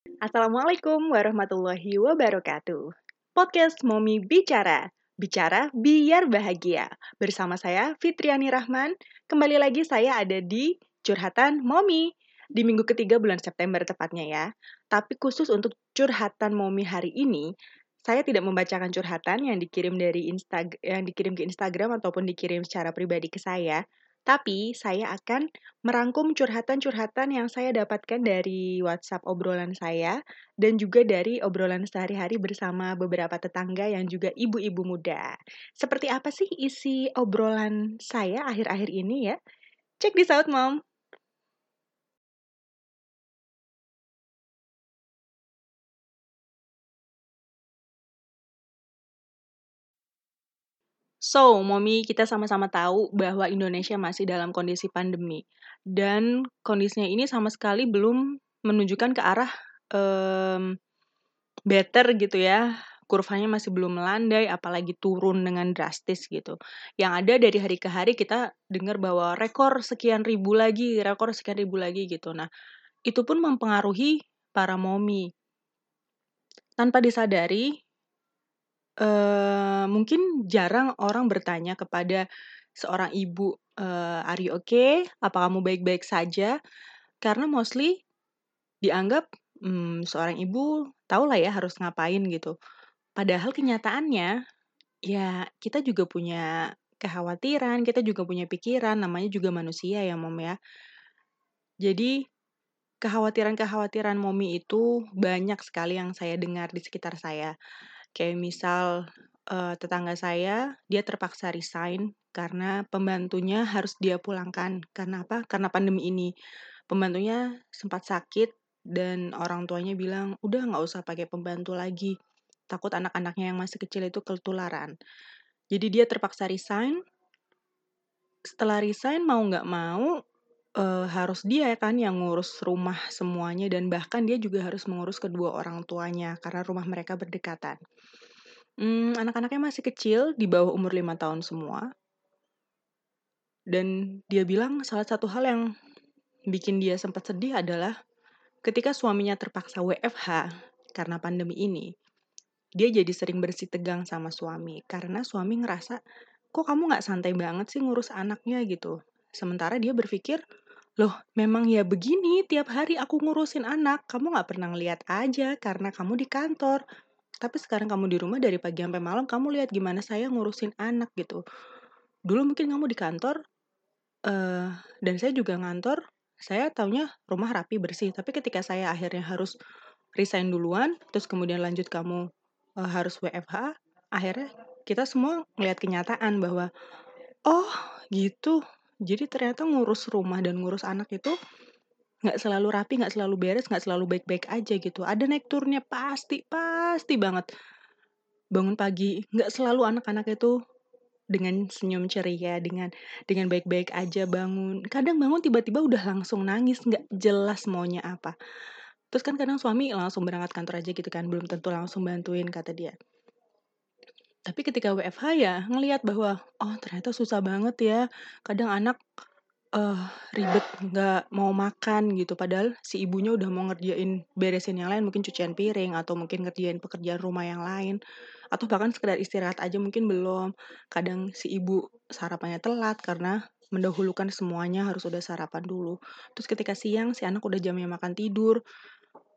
Assalamualaikum warahmatullahi wabarakatuh. Podcast Momi Bicara. Bicara biar bahagia. Bersama saya Fitriani Rahman. Kembali lagi saya ada di Curhatan Momi. Di minggu ketiga bulan September tepatnya ya. Tapi khusus untuk curhatan Momi hari ini, saya tidak membacakan curhatan yang dikirim dari Instagram yang dikirim ke Instagram ataupun dikirim secara pribadi ke saya, tapi saya akan merangkum curhatan-curhatan yang saya dapatkan dari WhatsApp obrolan saya dan juga dari obrolan sehari-hari bersama beberapa tetangga yang juga ibu-ibu muda. Seperti apa sih isi obrolan saya akhir-akhir ini ya? Cek di South Mom. So, Momi, kita sama-sama tahu bahwa Indonesia masih dalam kondisi pandemi. Dan kondisinya ini sama sekali belum menunjukkan ke arah um, better gitu ya. Kurvanya masih belum melandai, apalagi turun dengan drastis gitu. Yang ada dari hari ke hari kita dengar bahwa rekor sekian ribu lagi, rekor sekian ribu lagi gitu. Nah, itu pun mempengaruhi para momi. Tanpa disadari, uh, mungkin jarang orang bertanya kepada seorang ibu, uh, "Are you okay? Apa kamu baik-baik saja?" Karena mostly dianggap, hmm, seorang ibu tahulah ya harus ngapain gitu. Padahal kenyataannya, ya kita juga punya kekhawatiran, kita juga punya pikiran, namanya juga manusia ya, Mom, ya. Jadi, kekhawatiran-kekhawatiran Momi itu banyak sekali yang saya dengar di sekitar saya. Kayak misal, uh, tetangga saya, dia terpaksa resign karena pembantunya harus dia pulangkan. Karena apa? Karena pandemi ini. Pembantunya sempat sakit dan orang tuanya bilang, "Udah nggak usah pakai pembantu lagi, takut anak-anaknya yang masih kecil itu ketularan." Jadi dia terpaksa resign. Setelah resign mau nggak mau, uh, harus dia kan yang ngurus rumah semuanya dan bahkan dia juga harus mengurus kedua orang tuanya karena rumah mereka berdekatan. Hmm, anak-anaknya masih kecil, di bawah umur lima tahun semua. Dan dia bilang salah satu hal yang bikin dia sempat sedih adalah ketika suaminya terpaksa WFH karena pandemi ini. Dia jadi sering bersih tegang sama suami karena suami ngerasa kok kamu nggak santai banget sih ngurus anaknya gitu. Sementara dia berpikir, loh memang ya begini tiap hari aku ngurusin anak, kamu nggak pernah ngeliat aja karena kamu di kantor. Tapi sekarang kamu di rumah dari pagi sampai malam, kamu lihat gimana saya ngurusin anak gitu. Dulu mungkin kamu di kantor, uh, dan saya juga ngantor, saya taunya rumah rapi bersih. Tapi ketika saya akhirnya harus resign duluan, terus kemudian lanjut kamu uh, harus WFH, akhirnya kita semua ngeliat kenyataan bahwa oh gitu. Jadi ternyata ngurus rumah dan ngurus anak itu nggak selalu rapi, nggak selalu beres, nggak selalu baik-baik aja gitu. Ada naik turunnya pasti, pasti banget. Bangun pagi, nggak selalu anak-anak itu dengan senyum ceria, dengan dengan baik-baik aja bangun. Kadang bangun tiba-tiba udah langsung nangis, nggak jelas maunya apa. Terus kan kadang suami langsung berangkat kantor aja gitu kan, belum tentu langsung bantuin kata dia. Tapi ketika WFH ya ngelihat bahwa oh ternyata susah banget ya. Kadang anak uh, ribet nggak mau makan gitu. Padahal si ibunya udah mau ngerjain beresin yang lain mungkin cucian piring atau mungkin ngerjain pekerjaan rumah yang lain. Atau bahkan sekedar istirahat aja mungkin belum. Kadang si ibu sarapannya telat karena mendahulukan semuanya harus udah sarapan dulu. Terus ketika siang si anak udah jamnya makan tidur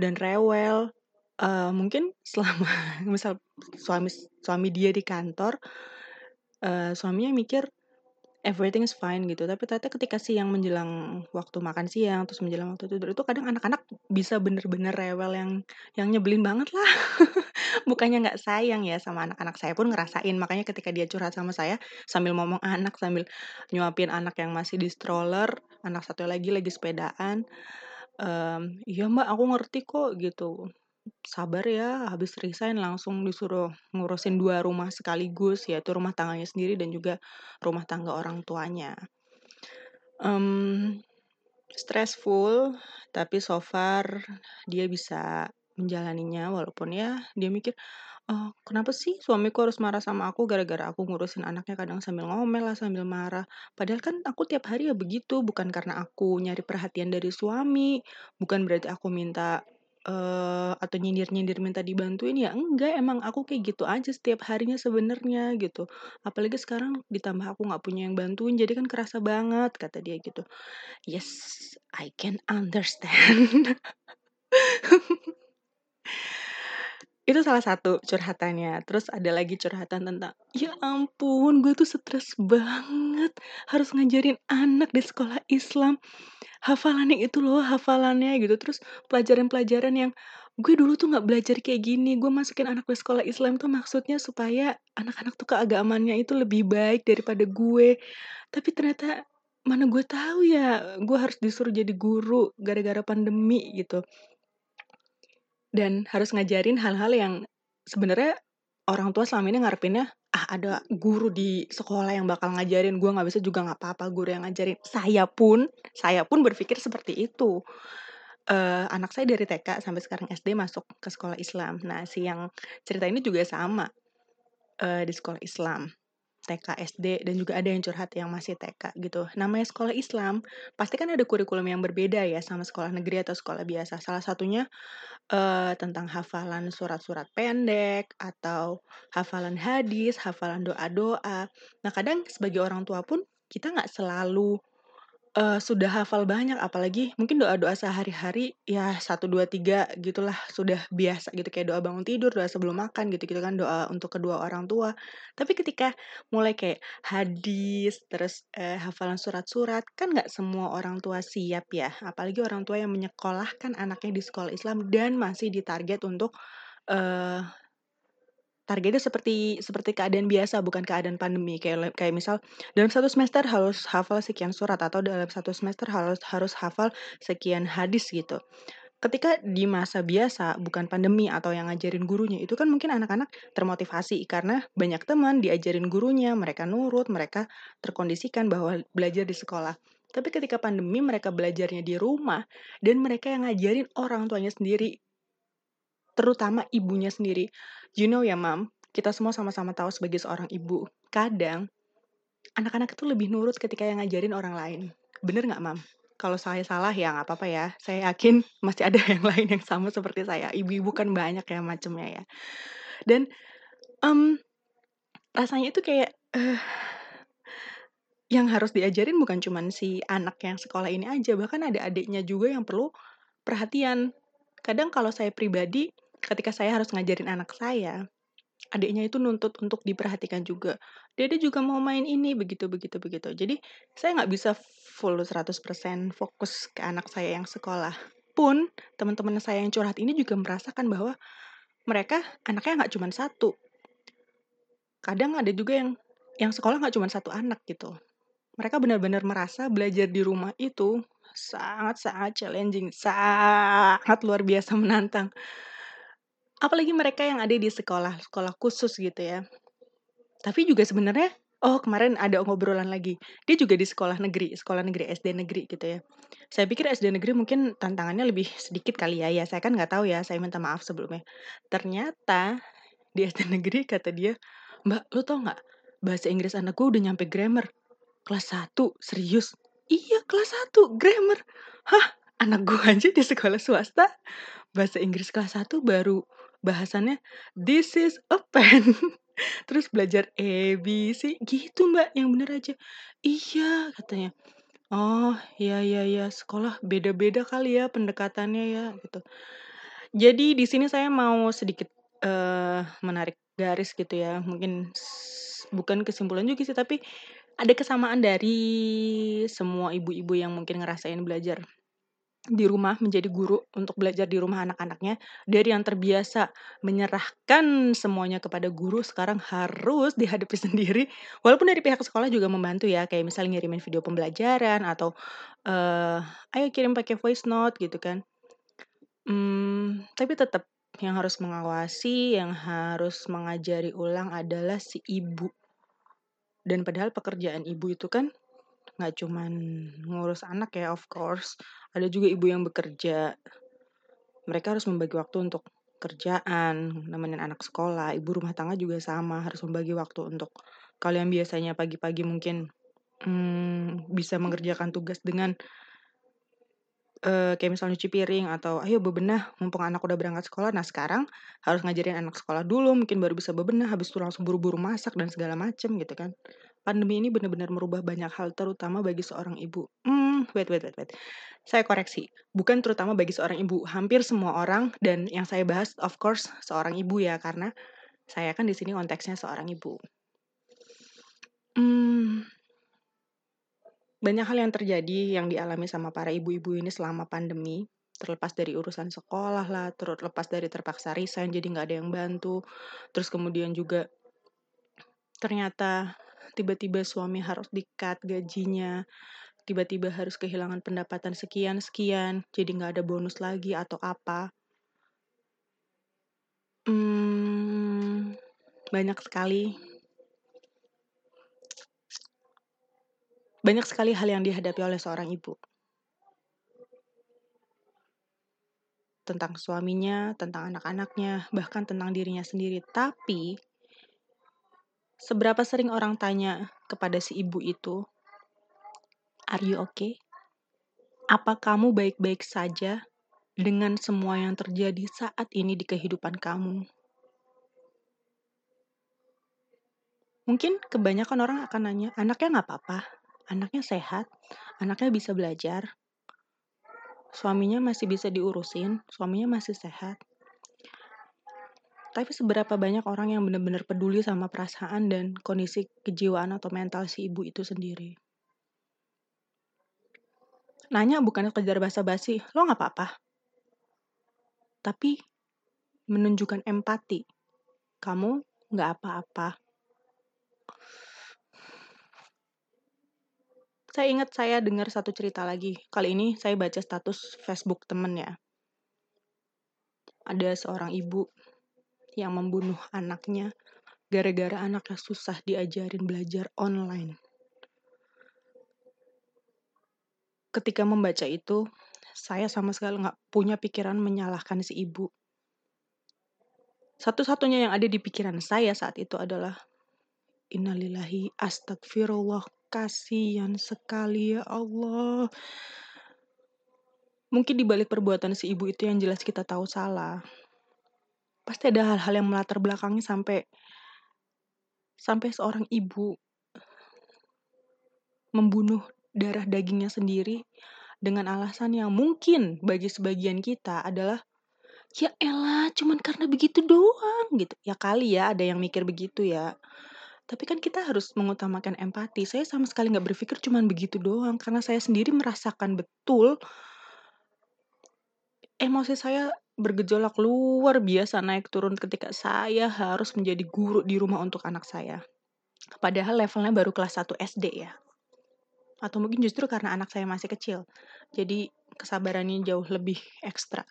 dan rewel uh, mungkin selama misal suami suami dia di kantor uh, suaminya mikir everything is fine gitu. Tapi ternyata ketika siang menjelang waktu makan siang terus menjelang waktu tidur itu kadang anak-anak bisa bener-bener rewel yang yang nyebelin banget lah. Bukannya nggak sayang ya sama anak-anak saya pun ngerasain. Makanya ketika dia curhat sama saya sambil ngomong anak sambil nyuapin anak yang masih di stroller anak satu lagi lagi sepedaan um, iya mbak aku ngerti kok gitu sabar ya habis resign langsung disuruh ngurusin dua rumah sekaligus yaitu rumah tangganya sendiri dan juga rumah tangga orang tuanya. Um, stressful tapi so far dia bisa menjalaninya walaupun ya dia mikir oh, kenapa sih suamiku harus marah sama aku gara-gara aku ngurusin anaknya kadang sambil ngomel lah sambil marah? Padahal kan aku tiap hari ya begitu bukan karena aku nyari perhatian dari suami bukan berarti aku minta uh, atau nyindir-nyindir minta dibantuin ya enggak emang aku kayak gitu aja setiap harinya sebenarnya gitu. Apalagi sekarang ditambah aku nggak punya yang bantuin jadi kan kerasa banget kata dia gitu. Yes I can understand itu salah satu curhatannya. Terus ada lagi curhatan tentang ya ampun gue tuh stres banget harus ngajarin anak di sekolah Islam. Hafalannya itu loh hafalannya gitu. Terus pelajaran-pelajaran yang gue dulu tuh nggak belajar kayak gini gue masukin anak di sekolah Islam tuh maksudnya supaya anak-anak tuh keagamannya itu lebih baik daripada gue. Tapi ternyata mana gue tahu ya gue harus disuruh jadi guru gara-gara pandemi gitu dan harus ngajarin hal-hal yang sebenarnya orang tua selama ini ngarepinnya ah ada guru di sekolah yang bakal ngajarin gue nggak bisa juga nggak apa-apa guru yang ngajarin. Saya pun saya pun berpikir seperti itu. Uh, anak saya dari TK sampai sekarang SD masuk ke sekolah Islam. Nah si yang cerita ini juga sama uh, di sekolah Islam TK, SD, dan juga ada yang curhat yang masih TK gitu. Namanya sekolah Islam, pasti kan ada kurikulum yang berbeda ya sama sekolah negeri atau sekolah biasa. Salah satunya uh, tentang hafalan surat-surat pendek atau hafalan hadis, hafalan doa-doa. Nah kadang sebagai orang tua pun kita nggak selalu uh, sudah hafal banyak, apalagi mungkin doa-doa sehari-hari ya satu dua tiga gitulah sudah biasa gitu kayak doa bangun tidur, doa sebelum makan gitu-gitu kan doa untuk kedua orang tua. Tapi ketika mulai kayak hadis, terus uh, hafalan surat-surat kan nggak semua orang tua siap ya, apalagi orang tua yang menyekolahkan anaknya di sekolah Islam dan masih ditarget untuk uh, targetnya seperti seperti keadaan biasa bukan keadaan pandemi. Kayak kayak misal dalam satu semester harus hafal sekian surat atau dalam satu semester harus harus hafal sekian hadis gitu. Ketika di masa biasa bukan pandemi atau yang ngajarin gurunya itu kan mungkin anak-anak termotivasi karena banyak teman diajarin gurunya mereka nurut mereka terkondisikan bahwa belajar di sekolah. Tapi ketika pandemi mereka belajarnya di rumah dan mereka yang ngajarin orang tuanya sendiri terutama ibunya sendiri You know ya, Mam, kita semua sama-sama tahu sebagai seorang ibu, kadang anak-anak itu lebih nurut ketika yang ngajarin orang lain. Bener nggak, Mam? Kalau saya salah ya nggak apa-apa ya. Saya yakin masih ada yang lain yang sama seperti saya. Ibu-ibu kan banyak ya macamnya ya. Dan um, rasanya itu kayak uh, yang harus diajarin bukan cuma si anak yang sekolah ini aja, bahkan ada adiknya juga yang perlu perhatian. Kadang kalau saya pribadi ketika saya harus ngajarin anak saya, adiknya itu nuntut untuk diperhatikan juga. Dede juga mau main ini, begitu, begitu, begitu. Jadi, saya nggak bisa full 100% fokus ke anak saya yang sekolah. Pun, teman-teman saya yang curhat ini juga merasakan bahwa mereka anaknya nggak cuma satu. Kadang ada juga yang yang sekolah nggak cuma satu anak gitu. Mereka benar-benar merasa belajar di rumah itu sangat-sangat challenging, sangat luar biasa menantang apalagi mereka yang ada di sekolah sekolah khusus gitu ya. Tapi juga sebenarnya oh kemarin ada ngobrolan lagi. Dia juga di sekolah negeri sekolah negeri SD negeri gitu ya. Saya pikir SD negeri mungkin tantangannya lebih sedikit kali ya. Ya saya kan nggak tahu ya saya minta maaf sebelumnya. Ternyata di SD negeri kata dia mbak lo tau nggak? Bahasa Inggris anakku udah nyampe grammar. Kelas 1 serius. Iya kelas 1 grammar. Hah? Anak gue aja di sekolah swasta? Bahasa Inggris kelas 1 baru bahasannya this is a pen. Terus belajar A B C gitu mbak yang bener aja. Iya katanya. Oh ya ya ya sekolah beda-beda kali ya pendekatannya ya gitu. Jadi di sini saya mau sedikit uh, menarik garis gitu ya mungkin bukan kesimpulan juga sih tapi ada kesamaan dari semua ibu-ibu yang mungkin ngerasain belajar di rumah menjadi guru untuk belajar di rumah anak-anaknya dari yang terbiasa menyerahkan semuanya kepada guru sekarang harus dihadapi sendiri. Walaupun dari pihak sekolah juga membantu ya kayak misalnya ngirimin video pembelajaran atau uh, ayo kirim pakai voice note gitu kan. Hmm, tapi tetap yang harus mengawasi yang harus mengajari ulang adalah si ibu. Dan padahal pekerjaan ibu itu kan nggak cuman ngurus anak ya of course ada juga ibu yang bekerja mereka harus membagi waktu untuk kerjaan nemenin anak sekolah ibu rumah tangga juga sama harus membagi waktu untuk kalian biasanya pagi-pagi mungkin hmm, bisa mengerjakan tugas dengan uh, kayak misalnya cuci piring atau ayo bebenah mumpung anak udah berangkat sekolah. Nah sekarang harus ngajarin anak sekolah dulu mungkin baru bisa bebenah habis itu langsung buru-buru masak dan segala macem gitu kan. Pandemi ini benar-benar merubah banyak hal terutama bagi seorang ibu. Hmm, wait wait wait wait. Saya koreksi, bukan terutama bagi seorang ibu, hampir semua orang dan yang saya bahas of course seorang ibu ya karena saya kan di sini konteksnya seorang ibu. Hmm, banyak hal yang terjadi yang dialami sama para ibu-ibu ini selama pandemi, terlepas dari urusan sekolah lah, terlepas dari terpaksa resign jadi nggak ada yang bantu, terus kemudian juga ternyata tiba-tiba suami harus di-cut gajinya, tiba-tiba harus kehilangan pendapatan sekian-sekian, jadi nggak ada bonus lagi atau apa. Hmm, banyak sekali Banyak sekali hal yang dihadapi oleh seorang ibu. Tentang suaminya, tentang anak-anaknya, bahkan tentang dirinya sendiri. Tapi, seberapa sering orang tanya kepada si ibu itu, Are you okay? Apa kamu baik-baik saja dengan semua yang terjadi saat ini di kehidupan kamu? Mungkin kebanyakan orang akan nanya, anaknya nggak apa-apa anaknya sehat, anaknya bisa belajar, suaminya masih bisa diurusin, suaminya masih sehat. Tapi seberapa banyak orang yang benar-benar peduli sama perasaan dan kondisi kejiwaan atau mental si ibu itu sendiri. Nanya bukan sekedar basa-basi, lo gak apa-apa. Tapi menunjukkan empati. Kamu gak apa-apa. Saya ingat saya dengar satu cerita lagi. Kali ini saya baca status Facebook temen ya. Ada seorang ibu yang membunuh anaknya gara-gara anaknya susah diajarin belajar online. Ketika membaca itu, saya sama sekali nggak punya pikiran menyalahkan si ibu. Satu-satunya yang ada di pikiran saya saat itu adalah Innalillahi astagfirullah Kasihan sekali ya Allah. Mungkin di balik perbuatan si ibu itu yang jelas kita tahu salah. Pasti ada hal-hal yang melatar belakangnya sampai sampai seorang ibu membunuh darah dagingnya sendiri dengan alasan yang mungkin bagi sebagian kita adalah ya elah cuman karena begitu doang gitu ya kali ya ada yang mikir begitu ya tapi kan kita harus mengutamakan empati. Saya sama sekali nggak berpikir cuman begitu doang, karena saya sendiri merasakan betul emosi saya bergejolak luar biasa naik turun ketika saya harus menjadi guru di rumah untuk anak saya. Padahal levelnya baru kelas 1 SD ya. Atau mungkin justru karena anak saya masih kecil. Jadi kesabarannya jauh lebih ekstra.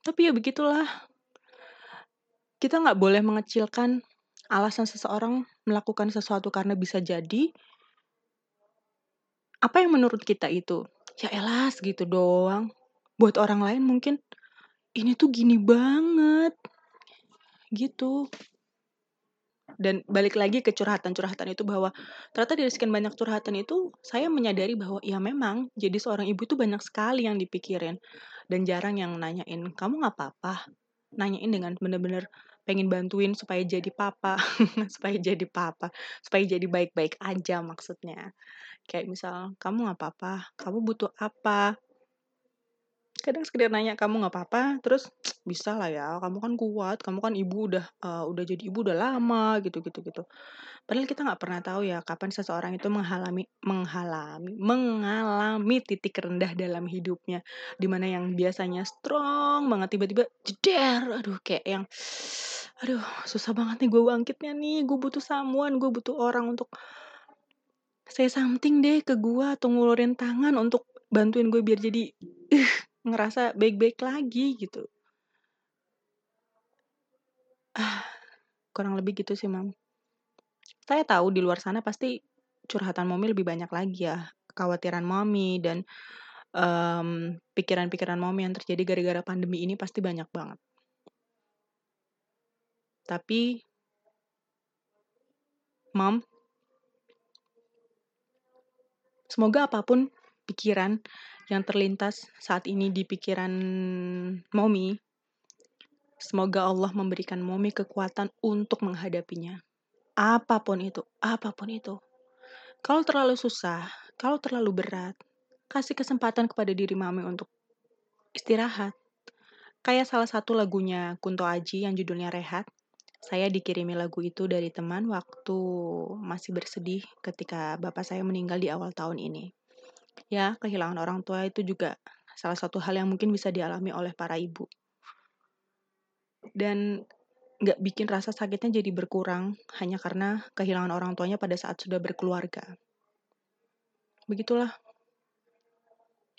Tapi ya begitulah, kita nggak boleh mengecilkan alasan seseorang melakukan sesuatu karena bisa jadi apa yang menurut kita itu ya elas gitu doang. Buat orang lain mungkin ini tuh gini banget. Gitu. Dan balik lagi ke curhatan-curhatan itu bahwa ternyata dari sekian banyak curhatan itu saya menyadari bahwa ya memang jadi seorang ibu itu banyak sekali yang dipikirin. Dan jarang yang nanyain kamu nggak apa-apa? Nanyain dengan bener-bener pengen bantuin supaya jadi papa, supaya jadi papa, supaya jadi baik-baik aja maksudnya. Kayak misal, kamu nggak apa-apa, kamu butuh apa, kadang sekedar nanya kamu nggak apa-apa? Terus bisa lah ya kamu kan kuat kamu kan ibu udah uh, udah jadi ibu udah lama gitu gitu gitu. Padahal kita nggak pernah tahu ya kapan seseorang itu menghalami menghalami mengalami titik rendah dalam hidupnya. Di mana yang biasanya strong banget tiba-tiba jeder aduh kayak yang aduh susah banget nih gue bangkitnya nih gue butuh samuan gue butuh orang untuk saya something deh ke gue atau ngulurin tangan untuk bantuin gue biar jadi uh, ngerasa baik-baik lagi gitu. Ah, kurang lebih gitu sih, Mam. Saya tahu di luar sana pasti curhatan Mommy lebih banyak lagi ya, kekhawatiran Mommy dan um, pikiran-pikiran Mommy yang terjadi gara-gara pandemi ini pasti banyak banget. Tapi Mom, semoga apa pun pikiran yang terlintas saat ini di pikiran Momi. Semoga Allah memberikan Momi kekuatan untuk menghadapinya. Apa pun itu, apa pun itu. Kalau terlalu susah, kalau terlalu berat, kasih kesempatan kepada diri Mami untuk istirahat. Kayak salah satu lagunya Kunto Aji yang judulnya Rehat. Saya dikirimi lagu itu dari teman waktu masih bersedih ketika bapak saya meninggal di awal tahun ini. Ya, kehilangan orang tua itu juga salah satu hal yang mungkin bisa dialami oleh para ibu. Dan nggak bikin rasa sakitnya jadi berkurang hanya karena kehilangan orang tuanya pada saat sudah berkeluarga. Begitulah.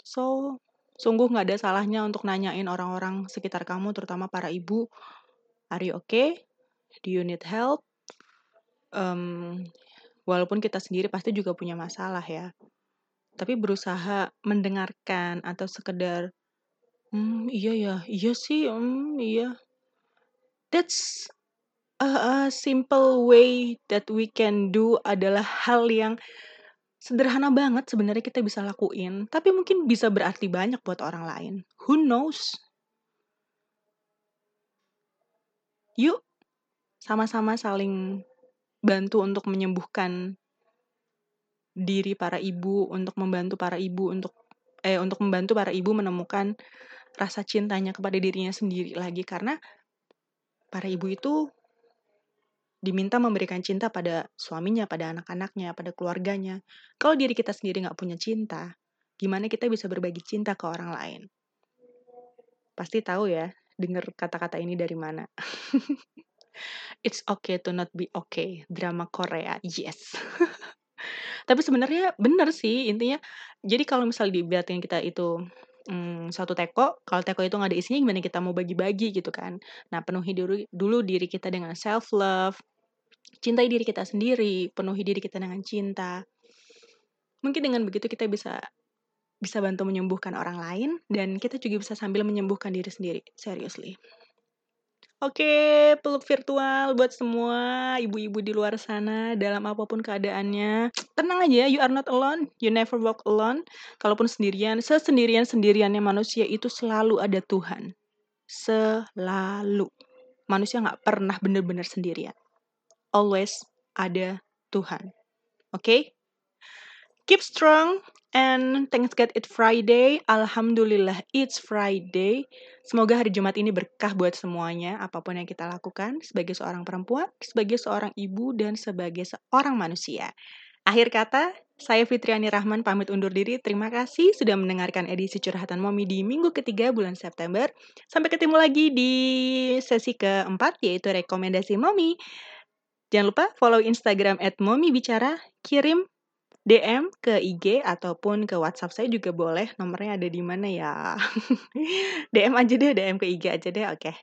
So, Sungguh nggak ada salahnya untuk nanyain orang-orang sekitar kamu, terutama para ibu, are you okay? Do you need help? Um, walaupun kita sendiri pasti juga punya masalah ya. Tapi berusaha mendengarkan atau sekedar, hmm iya ya, iya sih, hmm iya. That's a, a simple way that we can do adalah hal yang sederhana banget sebenarnya kita bisa lakuin, tapi mungkin bisa berarti banyak buat orang lain. Who knows? Yuk, sama-sama saling bantu untuk menyembuhkan diri para ibu, untuk membantu para ibu untuk eh untuk membantu para ibu menemukan rasa cintanya kepada dirinya sendiri lagi karena para ibu itu diminta memberikan cinta pada suaminya, pada anak-anaknya, pada keluarganya. Kalau diri kita sendiri nggak punya cinta, gimana kita bisa berbagi cinta ke orang lain? Pasti tahu ya, dengar kata-kata ini dari mana. It's okay to not be okay, drama Korea, yes. Tapi sebenarnya benar sih intinya. Jadi kalau misalnya yang kita itu hmm, satu teko, kalau teko itu nggak ada isinya gimana kita mau bagi-bagi gitu kan. Nah penuhi dulu, dulu diri kita dengan self love, cintai diri kita sendiri, penuhi diri kita dengan cinta. Mungkin dengan begitu kita bisa bisa bantu menyembuhkan orang lain dan kita juga bisa sambil menyembuhkan diri sendiri. Seriously. Oke, peluk virtual buat semua ibu-ibu di luar sana dalam apa pun keadaannya. Tenang aja, you are not alone, you never walk alone. Kalaupun sendirian, sesendirian sendiriannya manusia itu selalu ada Tuhan. Selalu. Manusia nggak pernah benar-benar sendirian always ada Tuhan. Oke? Okay? Keep strong and thanks God it's Friday. Alhamdulillah it's Friday. Semoga hari Jumat ini berkah buat semuanya, apa pun yang kita lakukan sebagai seorang perempuan, sebagai seorang ibu, dan sebagai seorang manusia. Akhir kata, saya Fitriani Rahman pamit undur diri. Terima kasih sudah mendengarkan edisi Curhatan Momi di minggu ketiga bulan September. Sampai ketemu lagi di sesi keempat, yaitu rekomendasi Momi. Jangan lupa follow Instagram at Momi Bicara, kirim DM ke IG ataupun ke WhatsApp saya juga boleh. Nomornya ada di mana ya? DM aja deh, DM ke IG aja deh. Oke.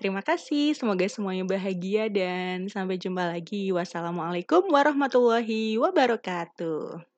Terima kasih. Semoga semuanya bahagia dan sampai jumpa lagi. Wassalamualaikum warahmatullahi wabarakatuh.